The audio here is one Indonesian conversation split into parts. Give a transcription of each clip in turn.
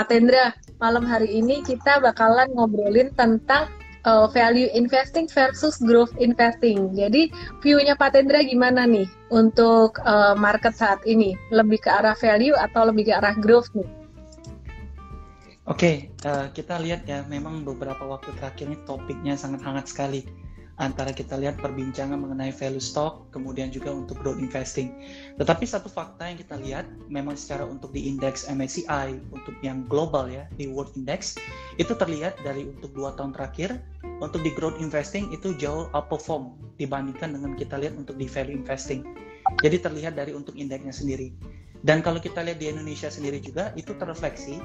Pak Tendra, malam hari ini kita bakalan ngobrolin tentang uh, value investing versus growth investing. Jadi view-nya Pak Tendra gimana nih untuk uh, market saat ini? Lebih ke arah value atau lebih ke arah growth nih? Oke, okay, uh, kita lihat ya, memang beberapa waktu terakhir ini topiknya sangat hangat sekali antara kita lihat perbincangan mengenai value stock, kemudian juga untuk growth investing. Tetapi satu fakta yang kita lihat, memang secara untuk di indeks MSCI, untuk yang global ya, di World Index, itu terlihat dari untuk dua tahun terakhir, untuk di growth investing itu jauh outperform dibandingkan dengan kita lihat untuk di value investing. Jadi terlihat dari untuk indeksnya sendiri. Dan kalau kita lihat di Indonesia sendiri juga, itu terrefleksi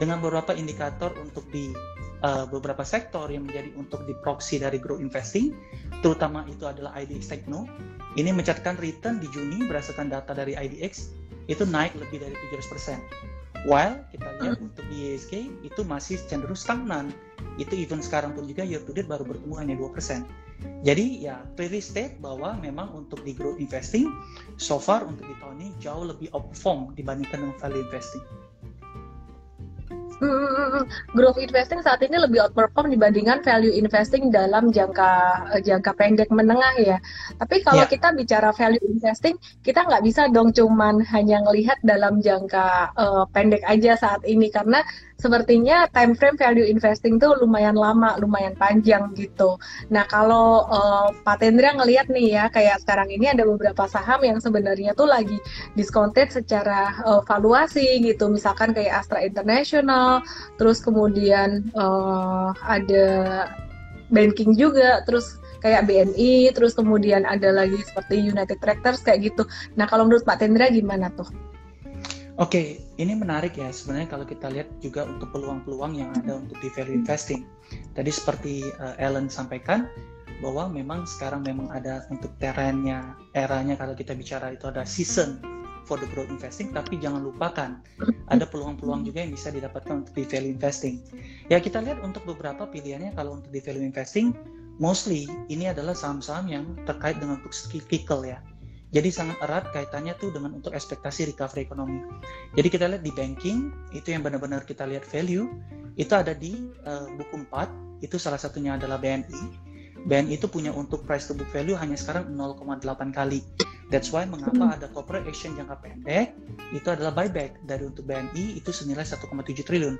dengan beberapa indikator untuk di uh, beberapa sektor yang menjadi untuk di proxy dari growth investing, terutama itu adalah IDX Techno. Ini mencatatkan return di Juni berdasarkan data dari IDX itu naik lebih dari 700%. While kita lihat hmm. untuk di ISG itu masih cenderung stagnan. Itu even sekarang pun juga year to date baru bertumbuh hanya 2%. Jadi ya clearly state bahwa memang untuk di growth investing so far untuk di tahun ini jauh lebih outperform dibandingkan dengan value investing. Hmm, growth investing saat ini lebih outperform dibandingkan value investing dalam jangka uh, jangka pendek menengah ya. Tapi kalau yeah. kita bicara value investing, kita nggak bisa dong cuman hanya melihat dalam jangka uh, pendek aja saat ini karena sepertinya time frame value investing tuh lumayan lama, lumayan panjang gitu. Nah kalau uh, Pak Tendra ngelihat nih ya, kayak sekarang ini ada beberapa saham yang sebenarnya tuh lagi discounted secara uh, valuasi gitu, misalkan kayak Astra International, terus kemudian uh, ada banking juga, terus kayak BNI, terus kemudian ada lagi seperti United Tractors kayak gitu. Nah kalau menurut Pak Tendra gimana tuh? Oke, okay, ini menarik ya sebenarnya kalau kita lihat juga untuk peluang-peluang yang ada untuk di value investing. Tadi seperti uh, Ellen sampaikan bahwa memang sekarang memang ada untuk trennya, eranya kalau kita bicara itu ada season for the growth investing, tapi jangan lupakan ada peluang-peluang juga yang bisa didapatkan untuk di value investing. Ya kita lihat untuk beberapa pilihannya kalau untuk di value investing, mostly ini adalah saham-saham yang terkait dengan untuk cyclical ya jadi sangat erat kaitannya tuh dengan untuk ekspektasi recovery ekonomi. Jadi kita lihat di banking itu yang benar-benar kita lihat value itu ada di uh, buku 4 itu salah satunya adalah BNI. BNI itu punya untuk price to book value hanya sekarang 0,8 kali. That's why mengapa ada corporate action jangka pendek itu adalah buyback dari untuk BNI itu senilai 1,7 triliun.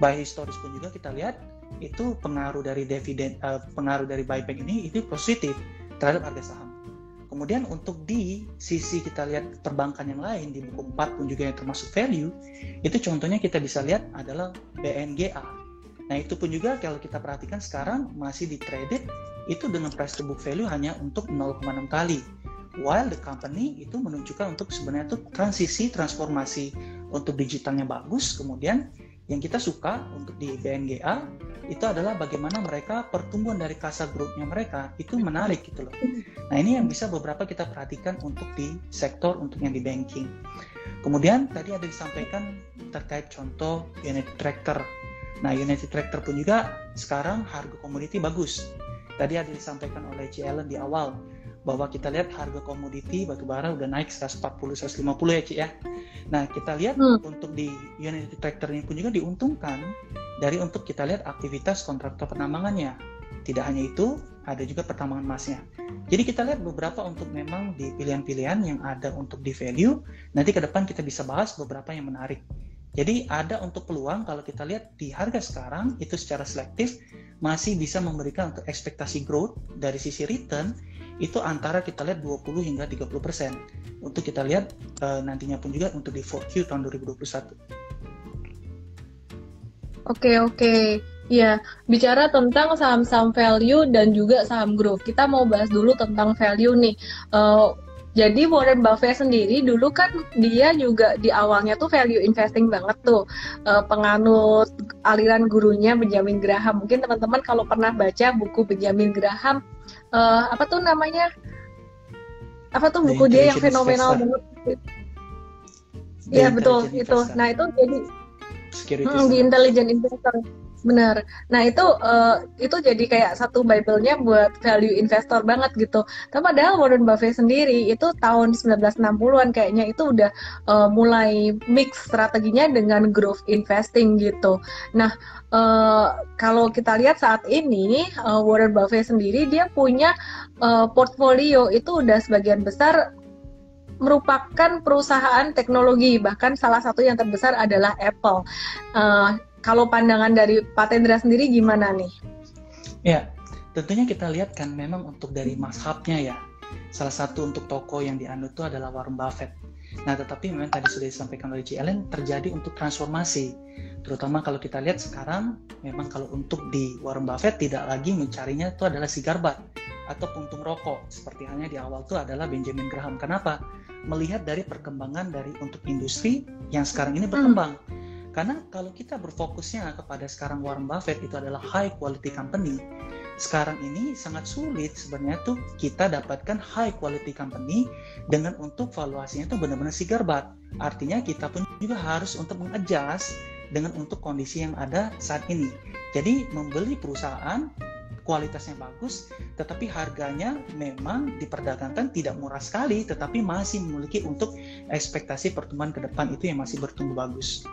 By historis pun juga kita lihat itu pengaruh dari dividen uh, pengaruh dari buyback ini itu positif terhadap harga saham. Kemudian untuk di sisi kita lihat perbankan yang lain di buku 4 pun juga yang termasuk value, itu contohnya kita bisa lihat adalah BNGA. Nah itu pun juga kalau kita perhatikan sekarang masih di traded itu dengan price to book value hanya untuk 0,6 kali. While the company itu menunjukkan untuk sebenarnya itu transisi transformasi untuk digitalnya bagus, kemudian yang kita suka untuk di BNGA itu adalah bagaimana mereka pertumbuhan dari kasa grupnya mereka itu menarik gitu loh. Nah ini yang bisa beberapa kita perhatikan untuk di sektor untuk yang di banking. Kemudian tadi ada disampaikan terkait contoh unit tractor. Nah unit tractor pun juga sekarang harga komoditi bagus. Tadi ada disampaikan oleh C. Allen di awal bahwa kita lihat harga komoditi batubara udah naik 140 150 ya Ci ya. Nah, kita lihat hmm. untuk di unit tractor ini pun juga diuntungkan dari untuk kita lihat aktivitas kontraktor penambangannya. Tidak hanya itu, ada juga pertambangan emasnya. Jadi kita lihat beberapa untuk memang di pilihan-pilihan yang ada untuk di value. Nanti ke depan kita bisa bahas beberapa yang menarik. Jadi ada untuk peluang kalau kita lihat di harga sekarang itu secara selektif masih bisa memberikan untuk ekspektasi growth dari sisi return itu antara kita lihat 20 hingga 30 persen. Untuk kita lihat uh, nantinya pun juga untuk di 4Q tahun 2021. Oke oke, ya bicara tentang saham-saham value dan juga saham growth, kita mau bahas dulu tentang value nih. Uh, jadi Warren Buffett sendiri dulu kan dia juga di awalnya tuh value investing banget tuh uh, penganut aliran gurunya Benjamin Graham. Mungkin teman-teman kalau pernah baca buku Benjamin Graham uh, apa tuh namanya? Apa tuh buku dia yang fenomenal banget? Iya betul itu. Nah itu jadi security. Hmm, di intelligent investor. Benar. Nah itu uh, itu jadi kayak satu bible-nya buat value investor banget gitu. Tapi padahal Warren Buffett sendiri itu tahun 1960-an kayaknya itu udah uh, mulai mix strateginya dengan growth investing gitu. Nah uh, kalau kita lihat saat ini uh, Warren Buffett sendiri dia punya uh, portfolio itu udah sebagian besar merupakan perusahaan teknologi bahkan salah satu yang terbesar adalah Apple. Uh, kalau pandangan dari Pak Tendra sendiri gimana nih? Ya, tentunya kita lihat kan memang untuk dari mashabnya ya. Salah satu untuk toko yang dianut itu adalah Warren Buffett. Nah, tetapi memang tadi sudah disampaikan oleh Ellen terjadi untuk transformasi. Terutama kalau kita lihat sekarang memang kalau untuk di Warren Buffett tidak lagi mencarinya itu adalah sigar bat atau puntung rokok seperti halnya di awal itu adalah Benjamin Graham. Kenapa? Melihat dari perkembangan dari untuk industri yang sekarang ini berkembang. Hmm karena kalau kita berfokusnya kepada sekarang Warren Buffett itu adalah high quality company, sekarang ini sangat sulit sebenarnya tuh kita dapatkan high quality company dengan untuk valuasinya itu benar-benar sigar bat. Artinya kita pun juga harus untuk mengadjust dengan untuk kondisi yang ada saat ini. Jadi membeli perusahaan kualitasnya bagus, tetapi harganya memang diperdagangkan tidak murah sekali, tetapi masih memiliki untuk ekspektasi pertumbuhan ke depan itu yang masih bertumbuh bagus.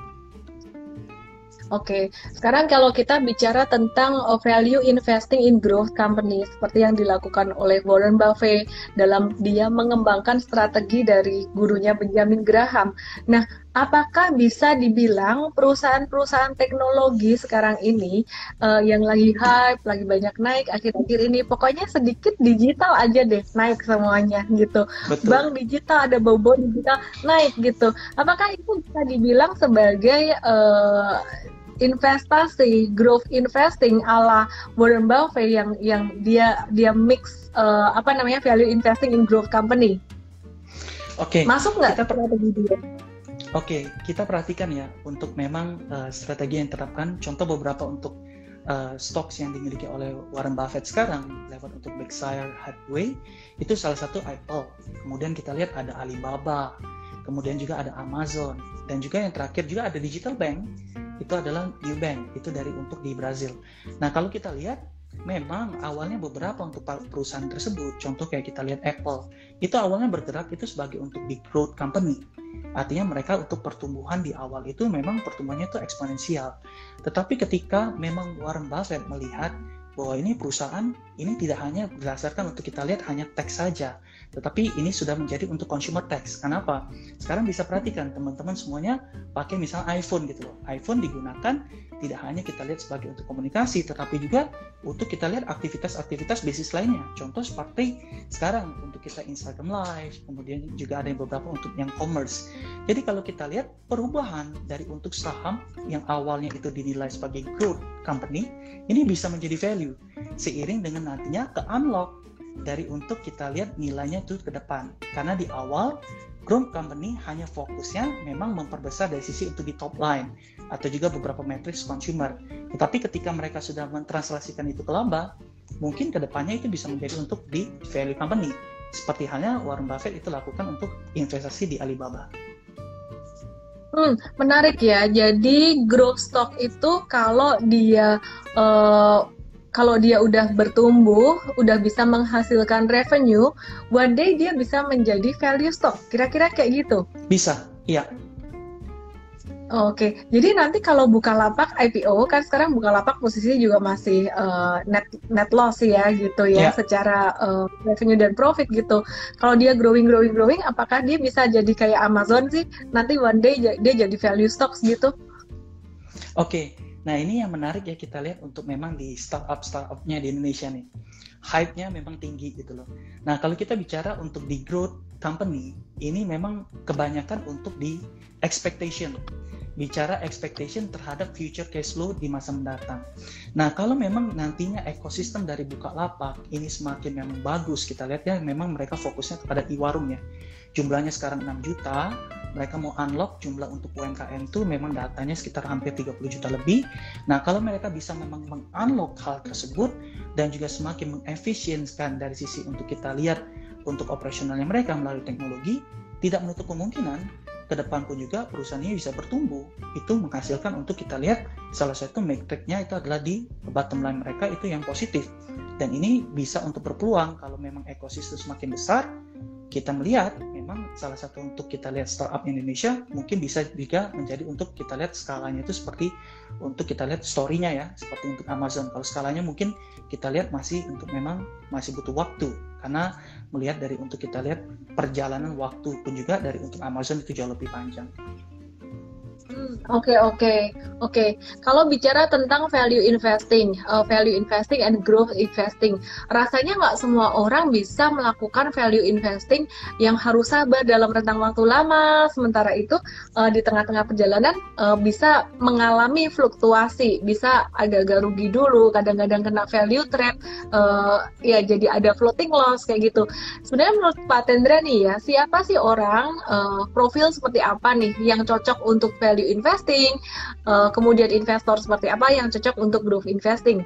Oke, sekarang kalau kita bicara tentang uh, value investing in growth company seperti yang dilakukan oleh Warren Buffett dalam dia mengembangkan strategi dari gurunya Benjamin Graham. Nah, apakah bisa dibilang perusahaan-perusahaan teknologi sekarang ini uh, yang lagi hype, lagi banyak naik akhir-akhir ini, pokoknya sedikit digital aja deh naik semuanya gitu. Betul. Bank digital ada bobo digital naik gitu. Apakah itu bisa dibilang sebagai uh, investasi growth investing ala Warren Buffett yang yang dia dia mix uh, apa namanya value investing in growth company. Oke. Okay. Masuk nggak kita strategi dia? Oke, okay, kita perhatikan ya untuk memang uh, strategi yang diterapkan. Contoh beberapa untuk uh, stocks yang dimiliki oleh Warren Buffett sekarang, lewat untuk Berkshire Hathaway, itu salah satu Apple. Kemudian kita lihat ada Alibaba, kemudian juga ada Amazon, dan juga yang terakhir juga ada digital bank itu adalah New Bank itu dari untuk di Brazil. Nah kalau kita lihat memang awalnya beberapa untuk perusahaan tersebut, contoh kayak kita lihat Apple, itu awalnya bergerak itu sebagai untuk big growth company. Artinya mereka untuk pertumbuhan di awal itu memang pertumbuhannya itu eksponensial. Tetapi ketika memang Warren Buffett melihat bahwa ini perusahaan ini tidak hanya berdasarkan untuk kita lihat hanya teks saja, tetapi ini sudah menjadi untuk consumer tax. Kenapa? Sekarang bisa perhatikan teman-teman semuanya pakai misalnya iPhone gitu loh. iPhone digunakan tidak hanya kita lihat sebagai untuk komunikasi, tetapi juga untuk kita lihat aktivitas-aktivitas bisnis lainnya. Contoh seperti sekarang untuk kita Instagram Live, kemudian juga ada yang beberapa untuk yang commerce. Jadi kalau kita lihat perubahan dari untuk saham yang awalnya itu dinilai sebagai growth company, ini bisa menjadi value seiring dengan nantinya ke unlock dari untuk kita lihat nilainya itu ke depan. Karena di awal Chrome Company hanya fokusnya memang memperbesar dari sisi untuk di top line atau juga beberapa matrix consumer. Tetapi ketika mereka sudah mentranslasikan itu ke laba, mungkin ke depannya itu bisa menjadi untuk di value company. Seperti halnya Warren Buffett itu lakukan untuk investasi di Alibaba. Hmm, menarik ya. Jadi growth stock itu kalau dia uh, kalau dia udah bertumbuh, udah bisa menghasilkan revenue, one day dia bisa menjadi value stock. Kira-kira kayak gitu? Bisa, iya. Oke, jadi nanti kalau buka lapak IPO kan sekarang buka lapak posisinya juga masih uh, net net loss ya gitu ya yeah. secara uh, revenue dan profit gitu. Kalau dia growing growing growing, apakah dia bisa jadi kayak Amazon sih? Nanti one day dia jadi value stocks gitu? Oke, Nah ini yang menarik ya kita lihat untuk memang di startup startupnya di Indonesia nih, hype-nya memang tinggi gitu loh. Nah kalau kita bicara untuk di growth company, ini memang kebanyakan untuk di expectation, bicara expectation terhadap future cash flow di masa mendatang. Nah kalau memang nantinya ekosistem dari Bukalapak ini semakin memang bagus, kita lihat ya memang mereka fokusnya kepada e-warung ya. Jumlahnya sekarang 6 juta, mereka mau unlock jumlah untuk UMKM itu memang datanya sekitar hampir 30 juta lebih. Nah, kalau mereka bisa memang mengunlock hal tersebut dan juga semakin mengefisienkan dari sisi untuk kita lihat untuk operasionalnya mereka melalui teknologi, tidak menutup kemungkinan ke depan pun juga perusahaan ini bisa bertumbuh. Itu menghasilkan untuk kita lihat salah satu metriknya itu adalah di bottom line mereka itu yang positif. Dan ini bisa untuk berpeluang kalau memang ekosistem semakin besar, kita melihat memang salah satu untuk kita lihat startup Indonesia mungkin bisa juga menjadi untuk kita lihat skalanya itu seperti untuk kita lihat story-nya ya seperti untuk Amazon kalau skalanya mungkin kita lihat masih untuk memang masih butuh waktu karena melihat dari untuk kita lihat perjalanan waktu pun juga dari untuk Amazon itu jauh lebih panjang. Oke oke oke. Kalau bicara tentang value investing, uh, value investing and growth investing, rasanya nggak semua orang bisa melakukan value investing yang harus sabar dalam rentang waktu lama. Sementara itu uh, di tengah-tengah perjalanan uh, bisa mengalami fluktuasi, bisa agak-agak rugi dulu, kadang-kadang kena value trap, uh, ya jadi ada floating loss kayak gitu. Sebenarnya menurut Pak Tendra nih ya, siapa sih orang uh, profil seperti apa nih yang cocok untuk value investing, uh, kemudian investor seperti apa yang cocok untuk growth investing.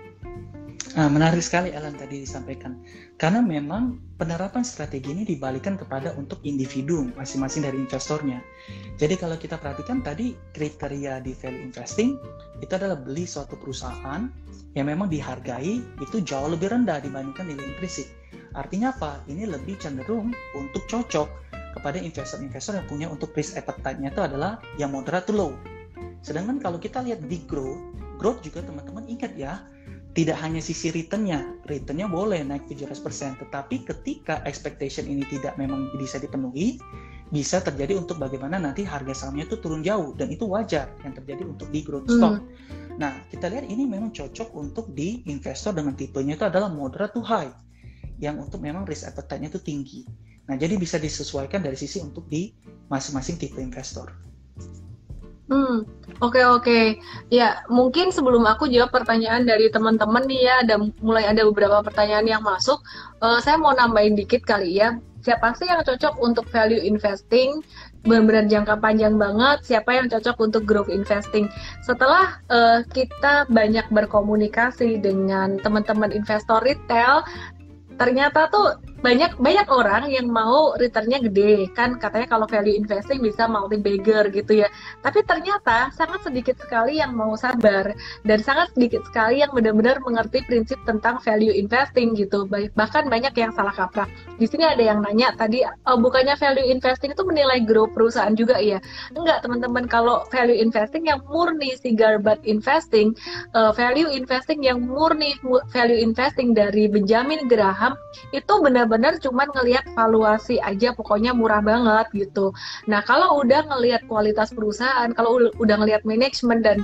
Nah, menarik sekali Alan tadi disampaikan. Karena memang penerapan strategi ini dibalikan kepada untuk individu masing-masing dari investornya. Jadi kalau kita perhatikan tadi kriteria di value investing itu adalah beli suatu perusahaan yang memang dihargai itu jauh lebih rendah dibandingkan nilai intrinsik. Artinya apa? Ini lebih cenderung untuk cocok kepada investor-investor yang punya untuk risk appetite-nya itu adalah yang moderate to low. Sedangkan kalau kita lihat di growth, growth juga teman-teman ingat ya, tidak hanya sisi return-nya, return-nya boleh naik 17%, tetapi ketika expectation ini tidak memang bisa dipenuhi, bisa terjadi untuk bagaimana nanti harga sahamnya itu turun jauh dan itu wajar yang terjadi untuk di growth stock. Hmm. Nah, kita lihat ini memang cocok untuk di investor dengan tipenya itu adalah moderate to high yang untuk memang risk appetite-nya itu tinggi. Nah, jadi bisa disesuaikan dari sisi untuk di masing-masing tipe investor. Hmm, oke okay, oke. Okay. Ya, mungkin sebelum aku jawab pertanyaan dari teman-teman nih ya, ada mulai ada beberapa pertanyaan yang masuk. Uh, saya mau nambahin dikit kali ya. Siapa sih yang cocok untuk value investing? Benar-benar jangka panjang banget. Siapa yang cocok untuk growth investing? Setelah uh, kita banyak berkomunikasi dengan teman-teman investor retail, ternyata tuh banyak banyak orang yang mau returnnya gede. Kan katanya kalau value investing bisa multi bagger gitu ya. Tapi ternyata sangat sedikit sekali yang mau sabar. Dan sangat sedikit sekali yang benar-benar mengerti prinsip tentang value investing gitu. Bahkan banyak yang salah kaprah. Di sini ada yang nanya tadi oh, bukannya value investing itu menilai grow perusahaan juga ya? Enggak teman-teman. Kalau value investing yang murni si garbat investing uh, value investing yang murni value investing dari Benjamin Graham itu benar benar-benar cuman ngelihat valuasi aja pokoknya murah banget gitu. Nah, kalau udah ngelihat kualitas perusahaan, kalau udah ngelihat manajemen dan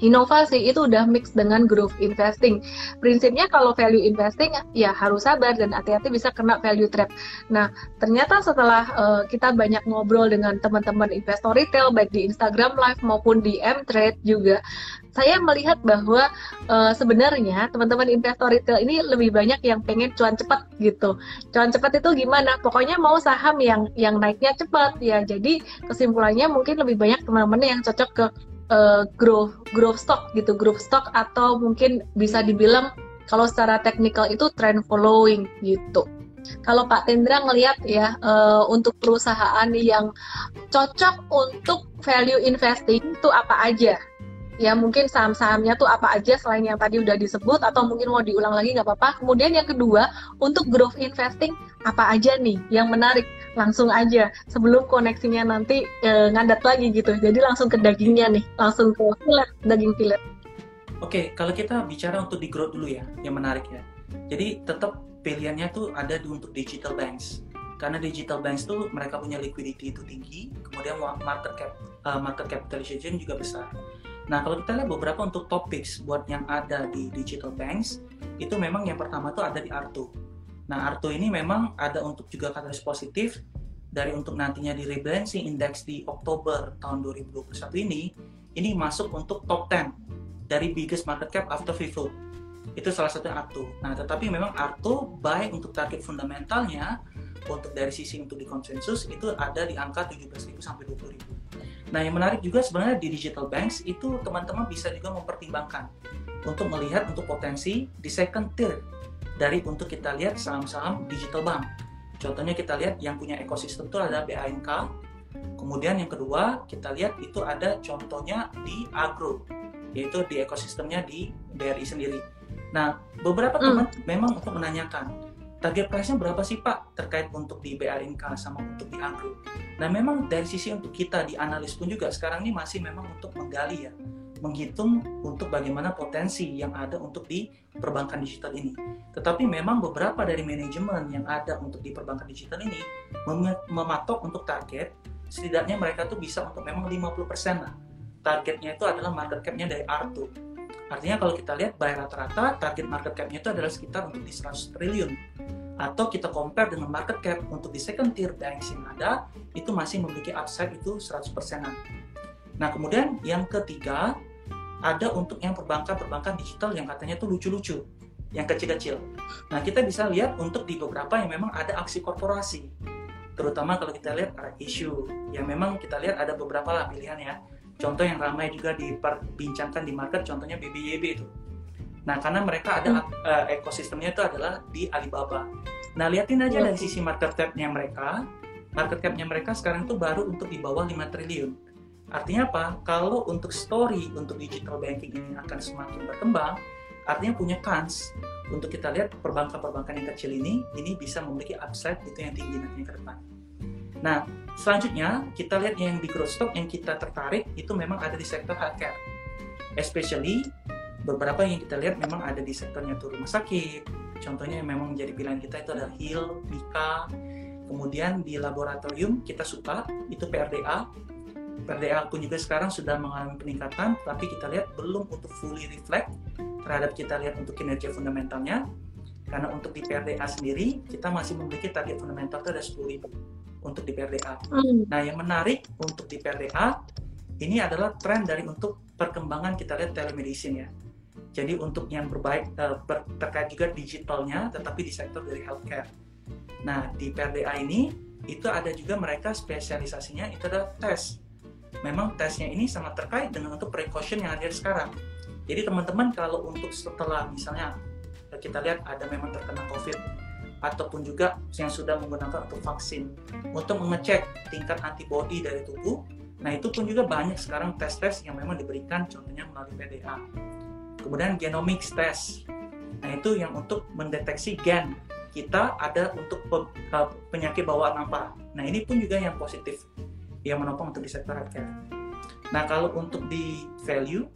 inovasi itu udah mix dengan growth investing. Prinsipnya kalau value investing ya harus sabar dan hati-hati bisa kena value trap. Nah, ternyata setelah uh, kita banyak ngobrol dengan teman-teman investor retail baik di Instagram Live maupun di M-Trade juga, saya melihat bahwa uh, sebenarnya teman-teman investor retail ini lebih banyak yang pengen cuan cepat gitu. Cuan cepat itu gimana? Pokoknya mau saham yang yang naiknya cepat ya. Jadi kesimpulannya mungkin lebih banyak teman-teman yang cocok ke uh, growth growth stock gitu growth stock atau mungkin bisa dibilang kalau secara teknikal itu trend following gitu. Kalau Pak Tendra ngelihat ya uh, untuk perusahaan yang cocok untuk value investing itu apa aja? Ya mungkin saham-sahamnya tuh apa aja selain yang tadi udah disebut atau mungkin mau diulang lagi nggak apa-apa. Kemudian yang kedua untuk growth investing apa aja nih yang menarik? Langsung aja sebelum koneksinya nanti e, ngadat lagi gitu. Jadi langsung ke dagingnya nih langsung ke daging filet oke kalau kita bicara untuk di growth dulu ya yang menarik ya. Jadi tetap pilihannya tuh ada di untuk digital banks. Karena digital banks tuh mereka punya liquidity itu tinggi kemudian market cap uh, market capitalization juga besar Nah, kalau kita lihat beberapa untuk topics buat yang ada di digital banks, itu memang yang pertama tuh ada di Arto. Nah, Arto ini memang ada untuk juga katalis positif dari untuk nantinya di rebalancing index di Oktober tahun 2021 ini, ini masuk untuk top 10 dari biggest market cap after float. Itu salah satu Arto. Nah, tetapi memang Arto baik untuk target fundamentalnya untuk dari sisi untuk di konsensus itu ada di angka 17.000 sampai 20.000. Nah, yang menarik juga sebenarnya di digital banks itu teman-teman bisa juga mempertimbangkan untuk melihat untuk potensi di second tier dari untuk kita lihat saham-saham digital bank. Contohnya kita lihat yang punya ekosistem itu ada BANK, Kemudian yang kedua kita lihat itu ada contohnya di agro, yaitu di ekosistemnya di BRI sendiri. Nah, beberapa hmm. teman memang untuk menanyakan target price-nya berapa sih Pak terkait untuk di BRI Inka sama untuk di agro. Nah, memang dari sisi untuk kita di analis pun juga sekarang ini masih memang untuk menggali ya menghitung untuk bagaimana potensi yang ada untuk di perbankan digital ini. Tetapi memang beberapa dari manajemen yang ada untuk di perbankan digital ini mem mematok untuk target setidaknya mereka tuh bisa untuk memang 50% lah. Targetnya itu adalah market cap-nya dari R2. Artinya kalau kita lihat by rata-rata target market cap-nya itu adalah sekitar untuk di 100 triliun. Atau kita compare dengan market cap untuk di second tier banks yang ada, itu masih memiliki upside itu 100%-an. Nah kemudian yang ketiga, ada untuk yang perbankan-perbankan digital yang katanya tuh lucu-lucu, yang kecil-kecil. Nah, kita bisa lihat untuk di beberapa yang memang ada aksi korporasi. Terutama kalau kita lihat ada isu yang memang kita lihat ada beberapa lah pilihan ya. Contoh yang ramai juga diperbincangkan di market contohnya BBYB itu. Nah, karena mereka ada uh, ekosistemnya itu adalah di Alibaba. Nah, liatin aja dari sisi market cap-nya mereka. Market cap-nya mereka sekarang itu baru untuk di bawah 5 triliun Artinya apa? Kalau untuk story untuk digital banking ini akan semakin berkembang, artinya punya kans untuk kita lihat perbankan-perbankan yang kecil ini, ini bisa memiliki upside itu yang tinggi nantinya ke depan. Nah, selanjutnya kita lihat yang di growth stock yang kita tertarik itu memang ada di sektor healthcare. Especially beberapa yang kita lihat memang ada di sektornya tuh rumah sakit. Contohnya yang memang menjadi pilihan kita itu adalah Heal, Mika. Kemudian di laboratorium kita suka itu PRDA, PRDA pun juga sekarang sudah mengalami peningkatan, tapi kita lihat belum untuk fully reflect terhadap kita lihat untuk kinerja fundamentalnya. Karena untuk di PRDA sendiri, kita masih memiliki target fundamental itu ada 10.000 untuk di PRDA. Hmm. Nah, yang menarik untuk di PRDA, ini adalah tren dari untuk perkembangan kita lihat telemedicine ya. Jadi untuk yang berbaik uh, ber, terkait juga digitalnya, tetapi di sektor dari healthcare. Nah, di PRDA ini, itu ada juga mereka spesialisasinya itu adalah tes memang tesnya ini sangat terkait dengan untuk precaution yang ada sekarang. Jadi teman-teman kalau untuk setelah misalnya kita lihat ada memang terkena COVID ataupun juga yang sudah menggunakan untuk vaksin untuk mengecek tingkat antibodi dari tubuh. Nah itu pun juga banyak sekarang tes-tes yang memang diberikan contohnya melalui PDA. Kemudian genomics test. Nah itu yang untuk mendeteksi gen kita ada untuk penyakit bawaan apa. Nah ini pun juga yang positif yang menopang untuk di sektor healthcare. Nah kalau untuk di value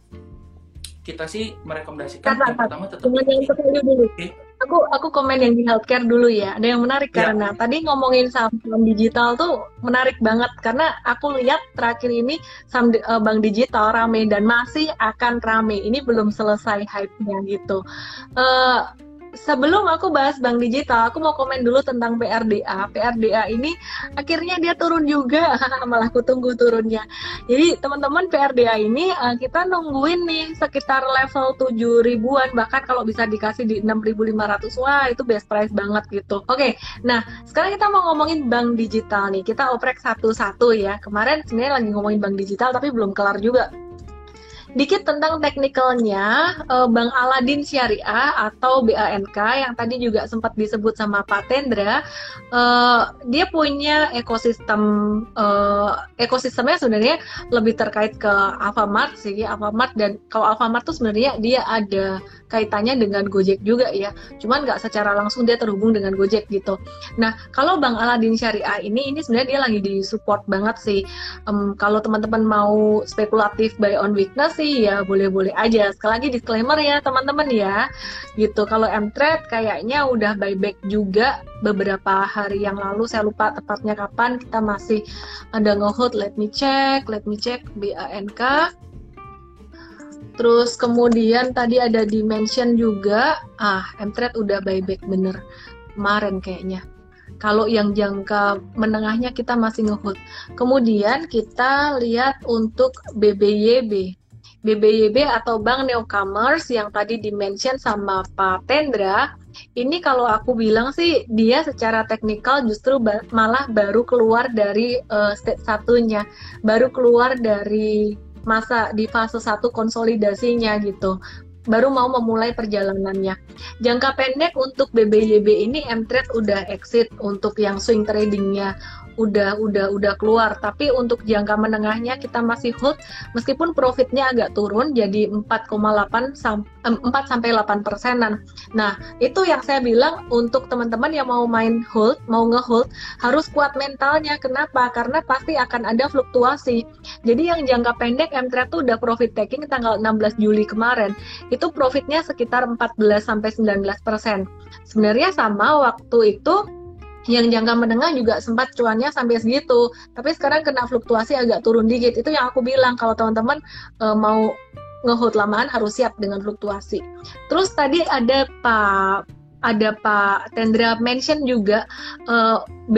kita sih merekomendasikan Kata, yang pertama tetap yang value dulu. Okay. Aku aku komen yang di healthcare dulu ya. Ada yang menarik ya. karena tadi ngomongin saham digital tuh menarik banget karena aku lihat terakhir ini saham uh, bank digital rame dan masih akan rame. Ini belum selesai hype-nya gitu. Uh, sebelum aku bahas bank digital, aku mau komen dulu tentang PRDA. PRDA ini akhirnya dia turun juga, malah aku tunggu turunnya. Jadi teman-teman PRDA ini uh, kita nungguin nih sekitar level 7 ribuan, bahkan kalau bisa dikasih di 6.500, wah itu best price banget gitu. Oke, okay, nah sekarang kita mau ngomongin bank digital nih. Kita oprek satu-satu ya. Kemarin sebenarnya lagi ngomongin bank digital tapi belum kelar juga Dikit tentang teknikalnya, uh, Bank Aladin Syariah atau BANK yang tadi juga sempat disebut sama Pak Tendra, uh, dia punya ekosistem uh, ekosistemnya sebenarnya lebih terkait ke Alfamart sih, Alfamart dan kalau Alfamart tuh sebenarnya dia ada kaitannya dengan Gojek juga ya, cuman nggak secara langsung dia terhubung dengan Gojek gitu. Nah kalau Bank Aladin Syariah ini ini sebenarnya dia lagi di support banget sih. Kalau teman-teman mau spekulatif buy on weakness sih sih ya boleh-boleh aja. Sekali lagi disclaimer ya teman-teman ya. Gitu. Kalau M-Trade kayaknya udah buyback juga beberapa hari yang lalu. Saya lupa tepatnya kapan. Kita masih ada ngehold. Let me check. Let me check BANK. Terus kemudian tadi ada dimension juga. Ah, M-Trade udah buyback bener. Kemarin kayaknya. Kalau yang jangka menengahnya kita masih ngehold. Kemudian kita lihat untuk BBYB. BBYB atau Bank Newcomers yang tadi dimention sama Pak Tendra, ini kalau aku bilang sih dia secara teknikal justru ba malah baru keluar dari uh, stage satunya, baru keluar dari masa di fase satu konsolidasinya gitu baru mau memulai perjalanannya. Jangka pendek untuk BBYB ini M-Trade udah exit untuk yang swing tradingnya udah udah udah keluar tapi untuk jangka menengahnya kita masih hold meskipun profitnya agak turun jadi 4,8 sampai 4 sampai 8 persenan. Nah itu yang saya bilang untuk teman-teman yang mau main hold mau ngehold harus kuat mentalnya kenapa karena pasti akan ada fluktuasi. Jadi yang jangka pendek M-Trade tuh udah profit taking tanggal 16 Juli kemarin itu profitnya sekitar 14 sampai 19 persen. Sebenarnya sama waktu itu yang jangka menengah juga sempat cuannya sampai segitu. Tapi sekarang kena fluktuasi agak turun dikit. Itu yang aku bilang kalau teman-teman e, mau ngehold lamaan harus siap dengan fluktuasi. Terus tadi ada Pak ada Pak Tendra mention juga e, B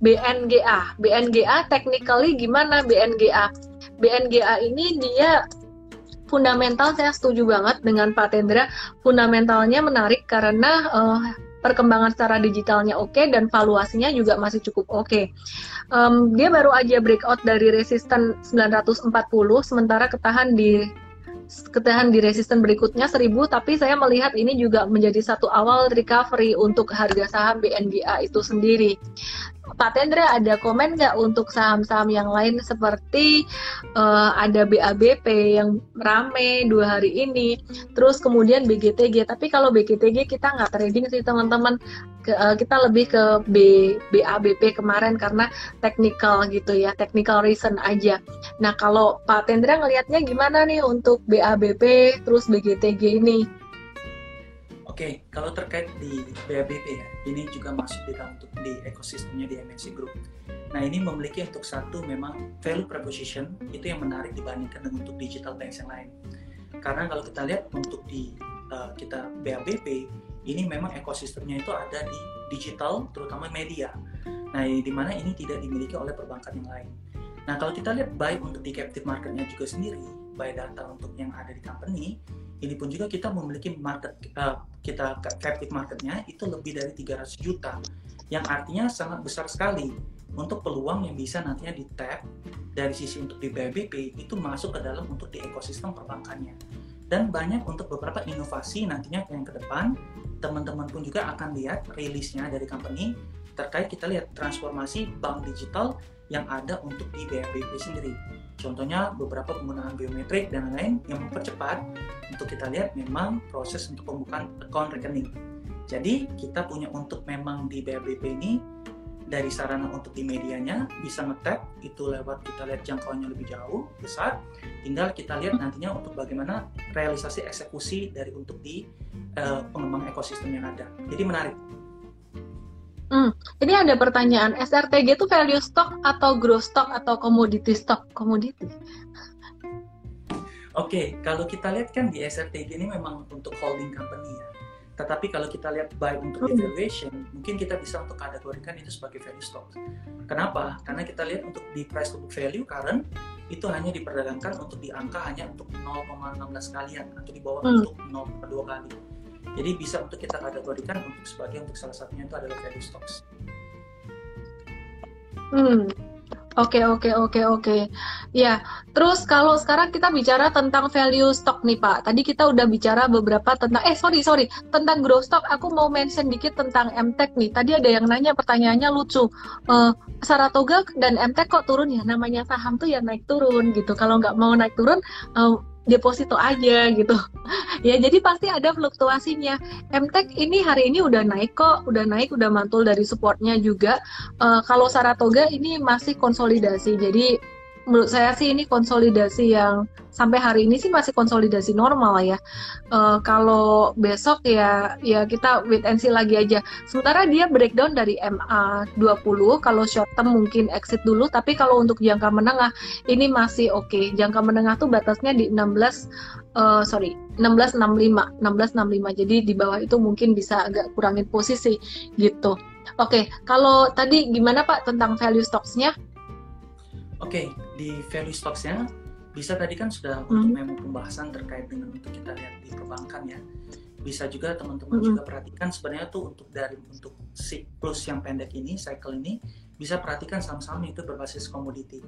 BNGA BNGA technically gimana BNGA BNGA ini dia fundamental saya setuju banget dengan Pak Tendra. Fundamentalnya menarik karena uh, perkembangan secara digitalnya oke okay, dan valuasinya juga masih cukup oke. Okay. Um, dia baru aja breakout dari resisten 940 sementara ketahan di ketahan di resisten berikutnya 1000 tapi saya melihat ini juga menjadi satu awal recovery untuk harga saham BNGA itu sendiri. Pak Tendra ada komen nggak untuk saham-saham yang lain seperti uh, ada BABP yang rame dua hari ini, terus kemudian BGTG. Tapi kalau BGTG kita nggak trading sih teman-teman, uh, kita lebih ke B, BABP kemarin karena technical gitu ya, technical reason aja. Nah kalau Pak Tendra ngelihatnya gimana nih untuk BABP terus BGTG ini? Oke, kalau terkait di BABP ya, ini juga masuk di dalam untuk di ekosistemnya di MNC Group. Nah, ini memiliki untuk satu memang value proposition itu yang menarik dibandingkan dengan untuk digital banks yang lain. Karena kalau kita lihat untuk di uh, kita BABP, ini memang ekosistemnya itu ada di digital, terutama media. Nah, di mana ini tidak dimiliki oleh perbankan yang lain. Nah, kalau kita lihat buy untuk di captive marketnya juga sendiri, buy data untuk yang ada di company, ini pun juga kita memiliki market uh, kita captive marketnya itu lebih dari 300 juta yang artinya sangat besar sekali. Untuk peluang yang bisa nantinya di tap dari sisi untuk di BBP itu masuk ke dalam untuk di ekosistem perbankannya. Dan banyak untuk beberapa inovasi nantinya yang ke depan teman-teman pun juga akan lihat rilisnya dari company. Terkait kita lihat transformasi bank digital yang ada untuk di BABP sendiri. Contohnya beberapa penggunaan biometrik dan lain-lain yang mempercepat untuk kita lihat memang proses untuk pembukaan account rekening. Jadi kita punya untuk memang di BABP ini dari sarana untuk di medianya bisa ngetap itu lewat kita lihat jangkauannya lebih jauh besar tinggal kita lihat nantinya untuk bagaimana realisasi eksekusi dari untuk di uh, pengembang ekosistem yang ada jadi menarik Hmm, ini ada pertanyaan, SRTG itu value stock atau growth stock atau commodity stock? Commodity. Oke, okay, kalau kita lihat kan di SRTG ini memang untuk holding company ya. Tetapi kalau kita lihat buy untuk hmm. evaluation, mungkin kita bisa untuk kategorikan itu sebagai value stock. Kenapa? Karena kita lihat untuk di price to book value current itu hanya diperdagangkan untuk di angka hanya untuk 0,16 kalian atau di bawah hmm. untuk 0,2 kali jadi bisa untuk kita kategorikan untuk sebagai untuk salah satunya itu adalah value stocks. Hmm. Oke, okay, oke, okay, oke, okay, oke. Ya, terus kalau sekarang kita bicara tentang value stock nih Pak. Tadi kita udah bicara beberapa tentang, eh sorry, sorry, tentang growth stock. Aku mau mention dikit tentang MTech nih. Tadi ada yang nanya pertanyaannya lucu. Uh, Saratoga dan MTech kok turun ya? Namanya saham tuh ya naik turun gitu. Kalau nggak mau naik turun, uh, deposito aja gitu. ya jadi pasti ada fluktuasinya. MTech ini hari ini udah naik kok, udah naik, udah mantul dari supportnya juga. Uh, kalau Saratoga ini masih konsolidasi. Jadi menurut saya sih ini konsolidasi yang sampai hari ini sih masih konsolidasi normal ya. Uh, kalau besok ya ya kita wait and see lagi aja. Sementara dia breakdown dari MA 20 kalau short term mungkin exit dulu tapi kalau untuk jangka menengah ini masih oke. Okay. Jangka menengah tuh batasnya di 16 uh, sorry 1665 1665 jadi di bawah itu mungkin bisa agak kurangin posisi gitu. Oke, okay. kalau tadi gimana Pak tentang value stocks-nya? Oke, okay, di value stocks-nya bisa tadi kan sudah hmm. untuk memang pembahasan terkait dengan untuk kita lihat di perbankan ya. Bisa juga teman-teman hmm. juga perhatikan sebenarnya tuh untuk dari untuk siklus yang pendek ini, cycle ini bisa perhatikan saham-saham itu berbasis komoditi.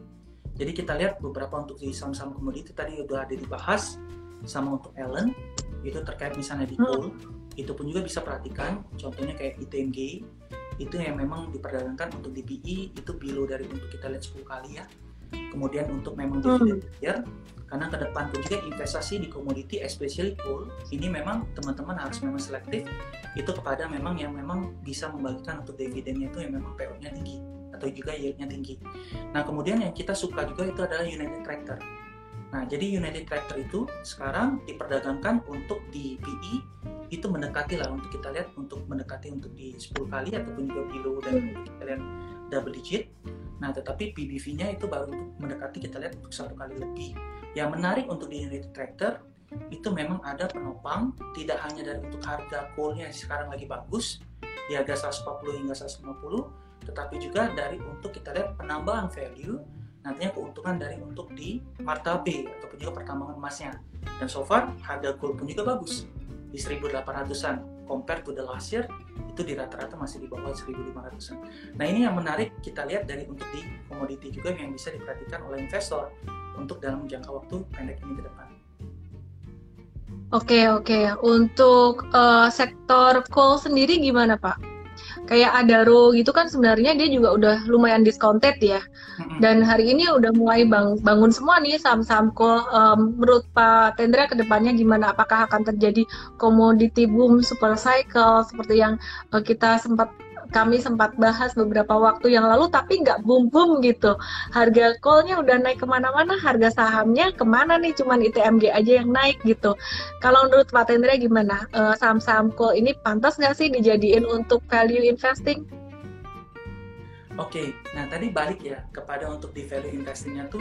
Jadi kita lihat beberapa untuk di saham-saham komoditi tadi udah ada dibahas sama untuk Ellen itu terkait misalnya di coal hmm. itu pun juga bisa perhatikan contohnya kayak ITMG itu yang memang diperdagangkan untuk di PE itu below dari untuk kita lihat 10 kali ya kemudian untuk memang dividen hmm. karena ke depan pun juga investasi di komoditi especially coal ini memang teman-teman harus memang selektif itu kepada memang yang memang bisa membagikan untuk dividennya itu yang memang PO-nya tinggi atau juga yieldnya tinggi. Nah kemudian yang kita suka juga itu adalah United Tractor. Nah jadi United Tractor itu sekarang diperdagangkan untuk di PE itu mendekati lah untuk kita lihat untuk mendekati untuk di 10 kali ataupun juga below dan kita lihat double digit Nah, tetapi PBV-nya itu baru untuk mendekati kita lihat untuk satu kali lebih. Yang menarik untuk di United Tractor itu memang ada penopang tidak hanya dari untuk harga coal-nya sekarang lagi bagus di harga 140 hingga 150, tetapi juga dari untuk kita lihat penambahan value nantinya keuntungan dari untuk di martabe ataupun juga pertambangan emasnya. Dan so far harga gold pun juga bagus di 1800-an compare to the last year itu di rata-rata masih di bawah 1.500-an. Nah ini yang menarik kita lihat dari untuk di komoditi juga yang bisa diperhatikan oleh investor untuk dalam jangka waktu pendek ini ke depan. Oke oke, untuk uh, sektor coal sendiri gimana Pak? Kayak Adaro gitu kan sebenarnya dia juga udah lumayan discounted ya. Dan hari ini udah mulai bang, bangun semua nih saham-saham kol. Um, menurut Pak Tendra ke depannya gimana? Apakah akan terjadi komoditi boom super cycle seperti yang uh, kita sempat kami sempat bahas beberapa waktu yang lalu tapi nggak boom boom gitu harga callnya udah naik ke mana-mana harga sahamnya ke mana nih cuman ITMG aja yang naik gitu kalau menurut Pak Tendra gimana uh, saham-saham call ini pantas nggak sih dijadiin untuk value investing? Oke, nah tadi balik ya kepada untuk di value investingnya tuh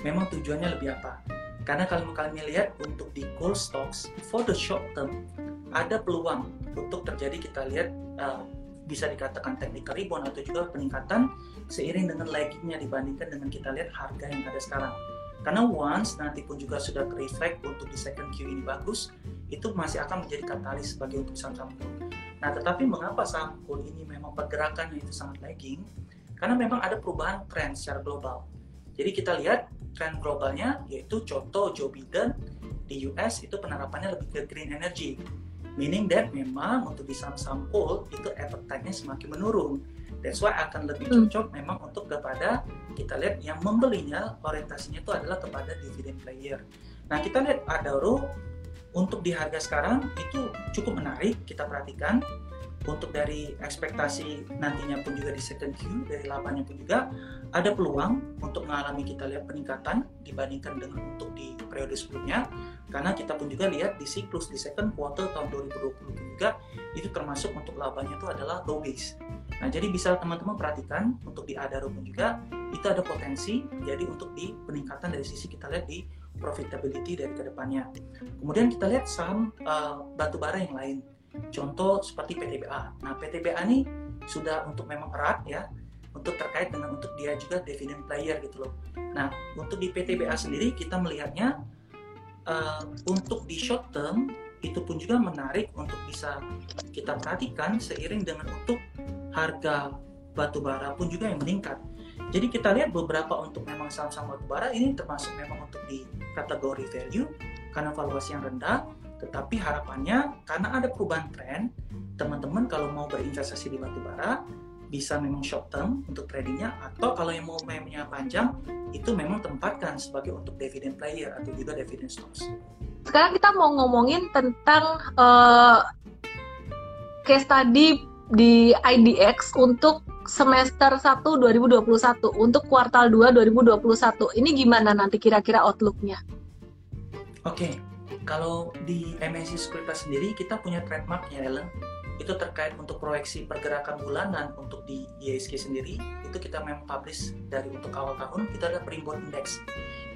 memang tujuannya lebih apa? Karena kalau kalian lihat untuk di coal stocks for the short term ada peluang untuk terjadi kita lihat uh, bisa dikatakan technical rebound atau juga peningkatan seiring dengan laggingnya dibandingkan dengan kita lihat harga yang ada sekarang. Karena once nanti pun juga sudah reflect untuk di second Q ini bagus, itu masih akan menjadi katalis sebagai untuk saham-saham cool. Nah, tetapi mengapa saham cool ini memang pergerakannya itu sangat lagging? Karena memang ada perubahan tren secara global. Jadi kita lihat tren globalnya yaitu contoh Joe Biden di US itu penerapannya lebih ke green energy Meaning that memang untuk di saham-saham coal itu appetite-nya semakin menurun. That's why akan lebih hmm. cocok hmm. memang untuk kepada kita lihat yang membelinya orientasinya itu adalah kepada dividend player. Nah kita lihat Adaro untuk di harga sekarang itu cukup menarik kita perhatikan untuk dari ekspektasi nantinya pun juga di second Q dari labanya pun juga ada peluang untuk mengalami kita lihat peningkatan dibandingkan dengan untuk di periode sebelumnya. Karena kita pun juga lihat di siklus di second quarter tahun 2020 pun juga itu termasuk untuk labanya itu adalah low base. Nah jadi bisa teman-teman perhatikan untuk di Adaro pun juga itu ada potensi jadi untuk di peningkatan dari sisi kita lihat di profitability dari ke depannya. Kemudian kita lihat saham uh, batu bara yang lain Contoh seperti PTBA. Nah, PTBA ini sudah untuk memang erat ya untuk terkait dengan untuk dia juga dividend player gitu loh. Nah, untuk di PTBA sendiri kita melihatnya uh, untuk di short term itu pun juga menarik untuk bisa kita perhatikan seiring dengan untuk harga batu bara pun juga yang meningkat. Jadi kita lihat beberapa untuk memang saham-saham batu bara ini termasuk memang untuk di kategori value karena valuasi yang rendah tetapi harapannya karena ada perubahan tren, teman-teman kalau mau berinvestasi di batubara bisa memang short term untuk tradingnya atau kalau yang mau mainnya panjang itu memang tempatkan sebagai untuk dividend player atau juga dividend stocks. Sekarang kita mau ngomongin tentang uh, case study di IDX untuk semester 1 2021 untuk kuartal 2 2021. Ini gimana nanti kira-kira outlooknya? Oke, okay kalau di MSC Sekuritas sendiri kita punya trademark ya Ellen itu terkait untuk proyeksi pergerakan bulanan untuk di ISG sendiri itu kita memang publish dari untuk awal tahun kita ada Primbon Index.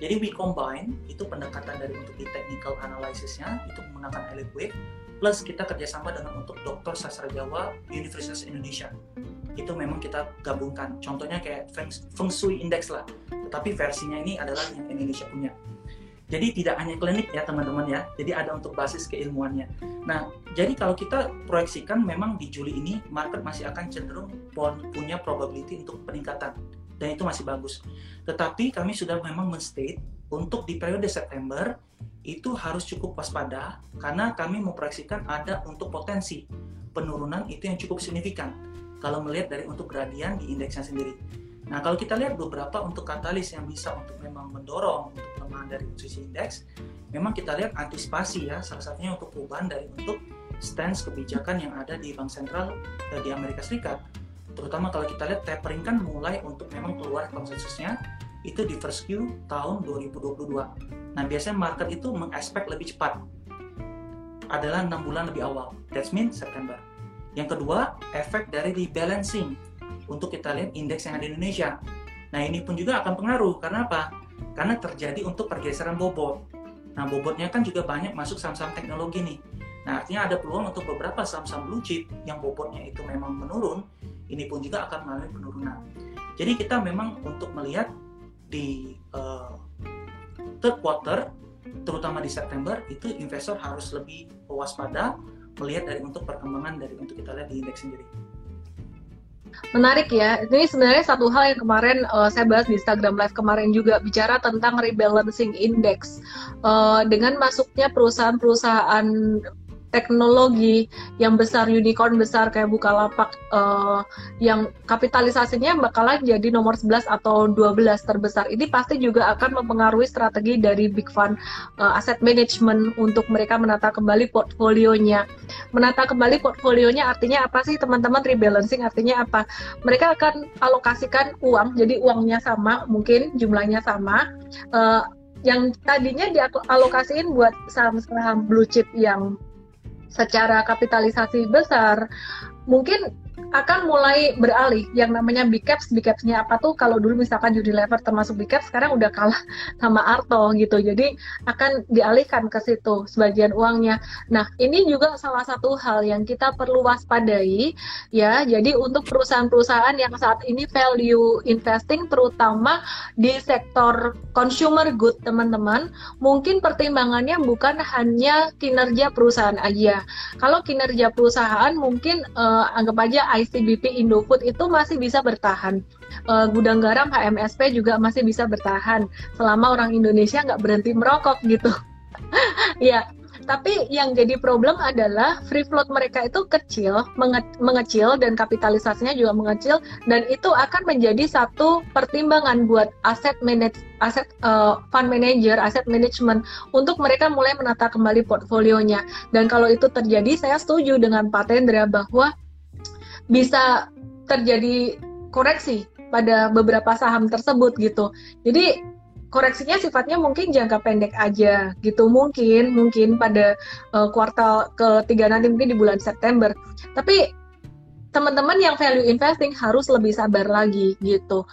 Jadi we combine itu pendekatan dari untuk di technical analysisnya itu menggunakan Elite Wave plus kita kerjasama dengan untuk Dokter Sastra Jawa Universitas Indonesia. Itu memang kita gabungkan. Contohnya kayak Feng Shui Index lah. Tetapi versinya ini adalah yang Indonesia punya jadi tidak hanya klinik ya teman-teman ya, jadi ada untuk basis keilmuannya. Nah, jadi kalau kita proyeksikan memang di Juli ini market masih akan cenderung punya probability untuk peningkatan dan itu masih bagus. Tetapi kami sudah memang menstate untuk di periode September itu harus cukup waspada karena kami memproyeksikan ada untuk potensi penurunan itu yang cukup signifikan. kalau melihat dari untuk gradien di indeksnya sendiri. Nah, kalau kita lihat beberapa untuk katalis yang bisa untuk memang mendorong untuk pelemahan dari posisi indeks, memang kita lihat antisipasi ya, salah satunya untuk perubahan dari untuk stance kebijakan yang ada di Bank Sentral eh, di Amerika Serikat. Terutama kalau kita lihat tapering kan mulai untuk memang keluar konsensusnya itu di first Q tahun 2022. Nah, biasanya market itu mengekspek lebih cepat. Adalah enam bulan lebih awal. That's mean September. Yang kedua, efek dari rebalancing untuk kita lihat indeks yang ada di Indonesia. Nah ini pun juga akan pengaruh karena apa? Karena terjadi untuk pergeseran bobot. Nah bobotnya kan juga banyak masuk saham-saham teknologi nih. Nah artinya ada peluang untuk beberapa saham-saham blue chip yang bobotnya itu memang menurun, ini pun juga akan mengalami penurunan. Jadi kita memang untuk melihat di uh, third quarter, terutama di September, itu investor harus lebih waspada melihat dari untuk perkembangan dari untuk kita lihat di indeks sendiri. Menarik ya. Ini sebenarnya satu hal yang kemarin uh, saya bahas di Instagram Live kemarin juga bicara tentang rebalancing index. Uh, dengan masuknya perusahaan-perusahaan teknologi yang besar unicorn besar kayak Bukalapak uh, yang kapitalisasinya bakalan jadi nomor 11 atau 12 terbesar ini pasti juga akan mempengaruhi strategi dari big fund uh, asset management untuk mereka menata kembali portfolionya. Menata kembali portfolionya artinya apa sih teman-teman rebalancing artinya apa? Mereka akan alokasikan uang jadi uangnya sama mungkin jumlahnya sama uh, yang tadinya dialokasiin buat saham-saham blue chip yang secara kapitalisasi besar mungkin akan mulai beralih. Yang namanya big caps big capsnya apa tuh? Kalau dulu misalkan Unilever termasuk big caps sekarang udah kalah sama Arto gitu. Jadi akan dialihkan ke situ sebagian uangnya. Nah ini juga salah satu hal yang kita perlu waspadai ya. Jadi untuk perusahaan-perusahaan yang saat ini value investing terutama di sektor consumer good teman-teman mungkin pertimbangannya bukan hanya kinerja perusahaan aja. Kalau kinerja perusahaan mungkin uh, anggap aja ICBP Indofood itu masih bisa bertahan. Uh, gudang garam HMSP juga masih bisa bertahan selama orang Indonesia nggak berhenti merokok gitu. ya, tapi yang jadi problem adalah free float mereka itu kecil, menge mengecil dan kapitalisasinya juga mengecil dan itu akan menjadi satu pertimbangan buat aset manage aset uh, fund manager, aset management untuk mereka mulai menata kembali portfolionya. Dan kalau itu terjadi, saya setuju dengan Pak Tendra bahwa bisa terjadi koreksi pada beberapa saham tersebut gitu. Jadi koreksinya sifatnya mungkin jangka pendek aja gitu mungkin mungkin pada uh, kuartal ketiga nanti mungkin di bulan September. Tapi teman-teman yang value investing harus lebih sabar lagi gitu.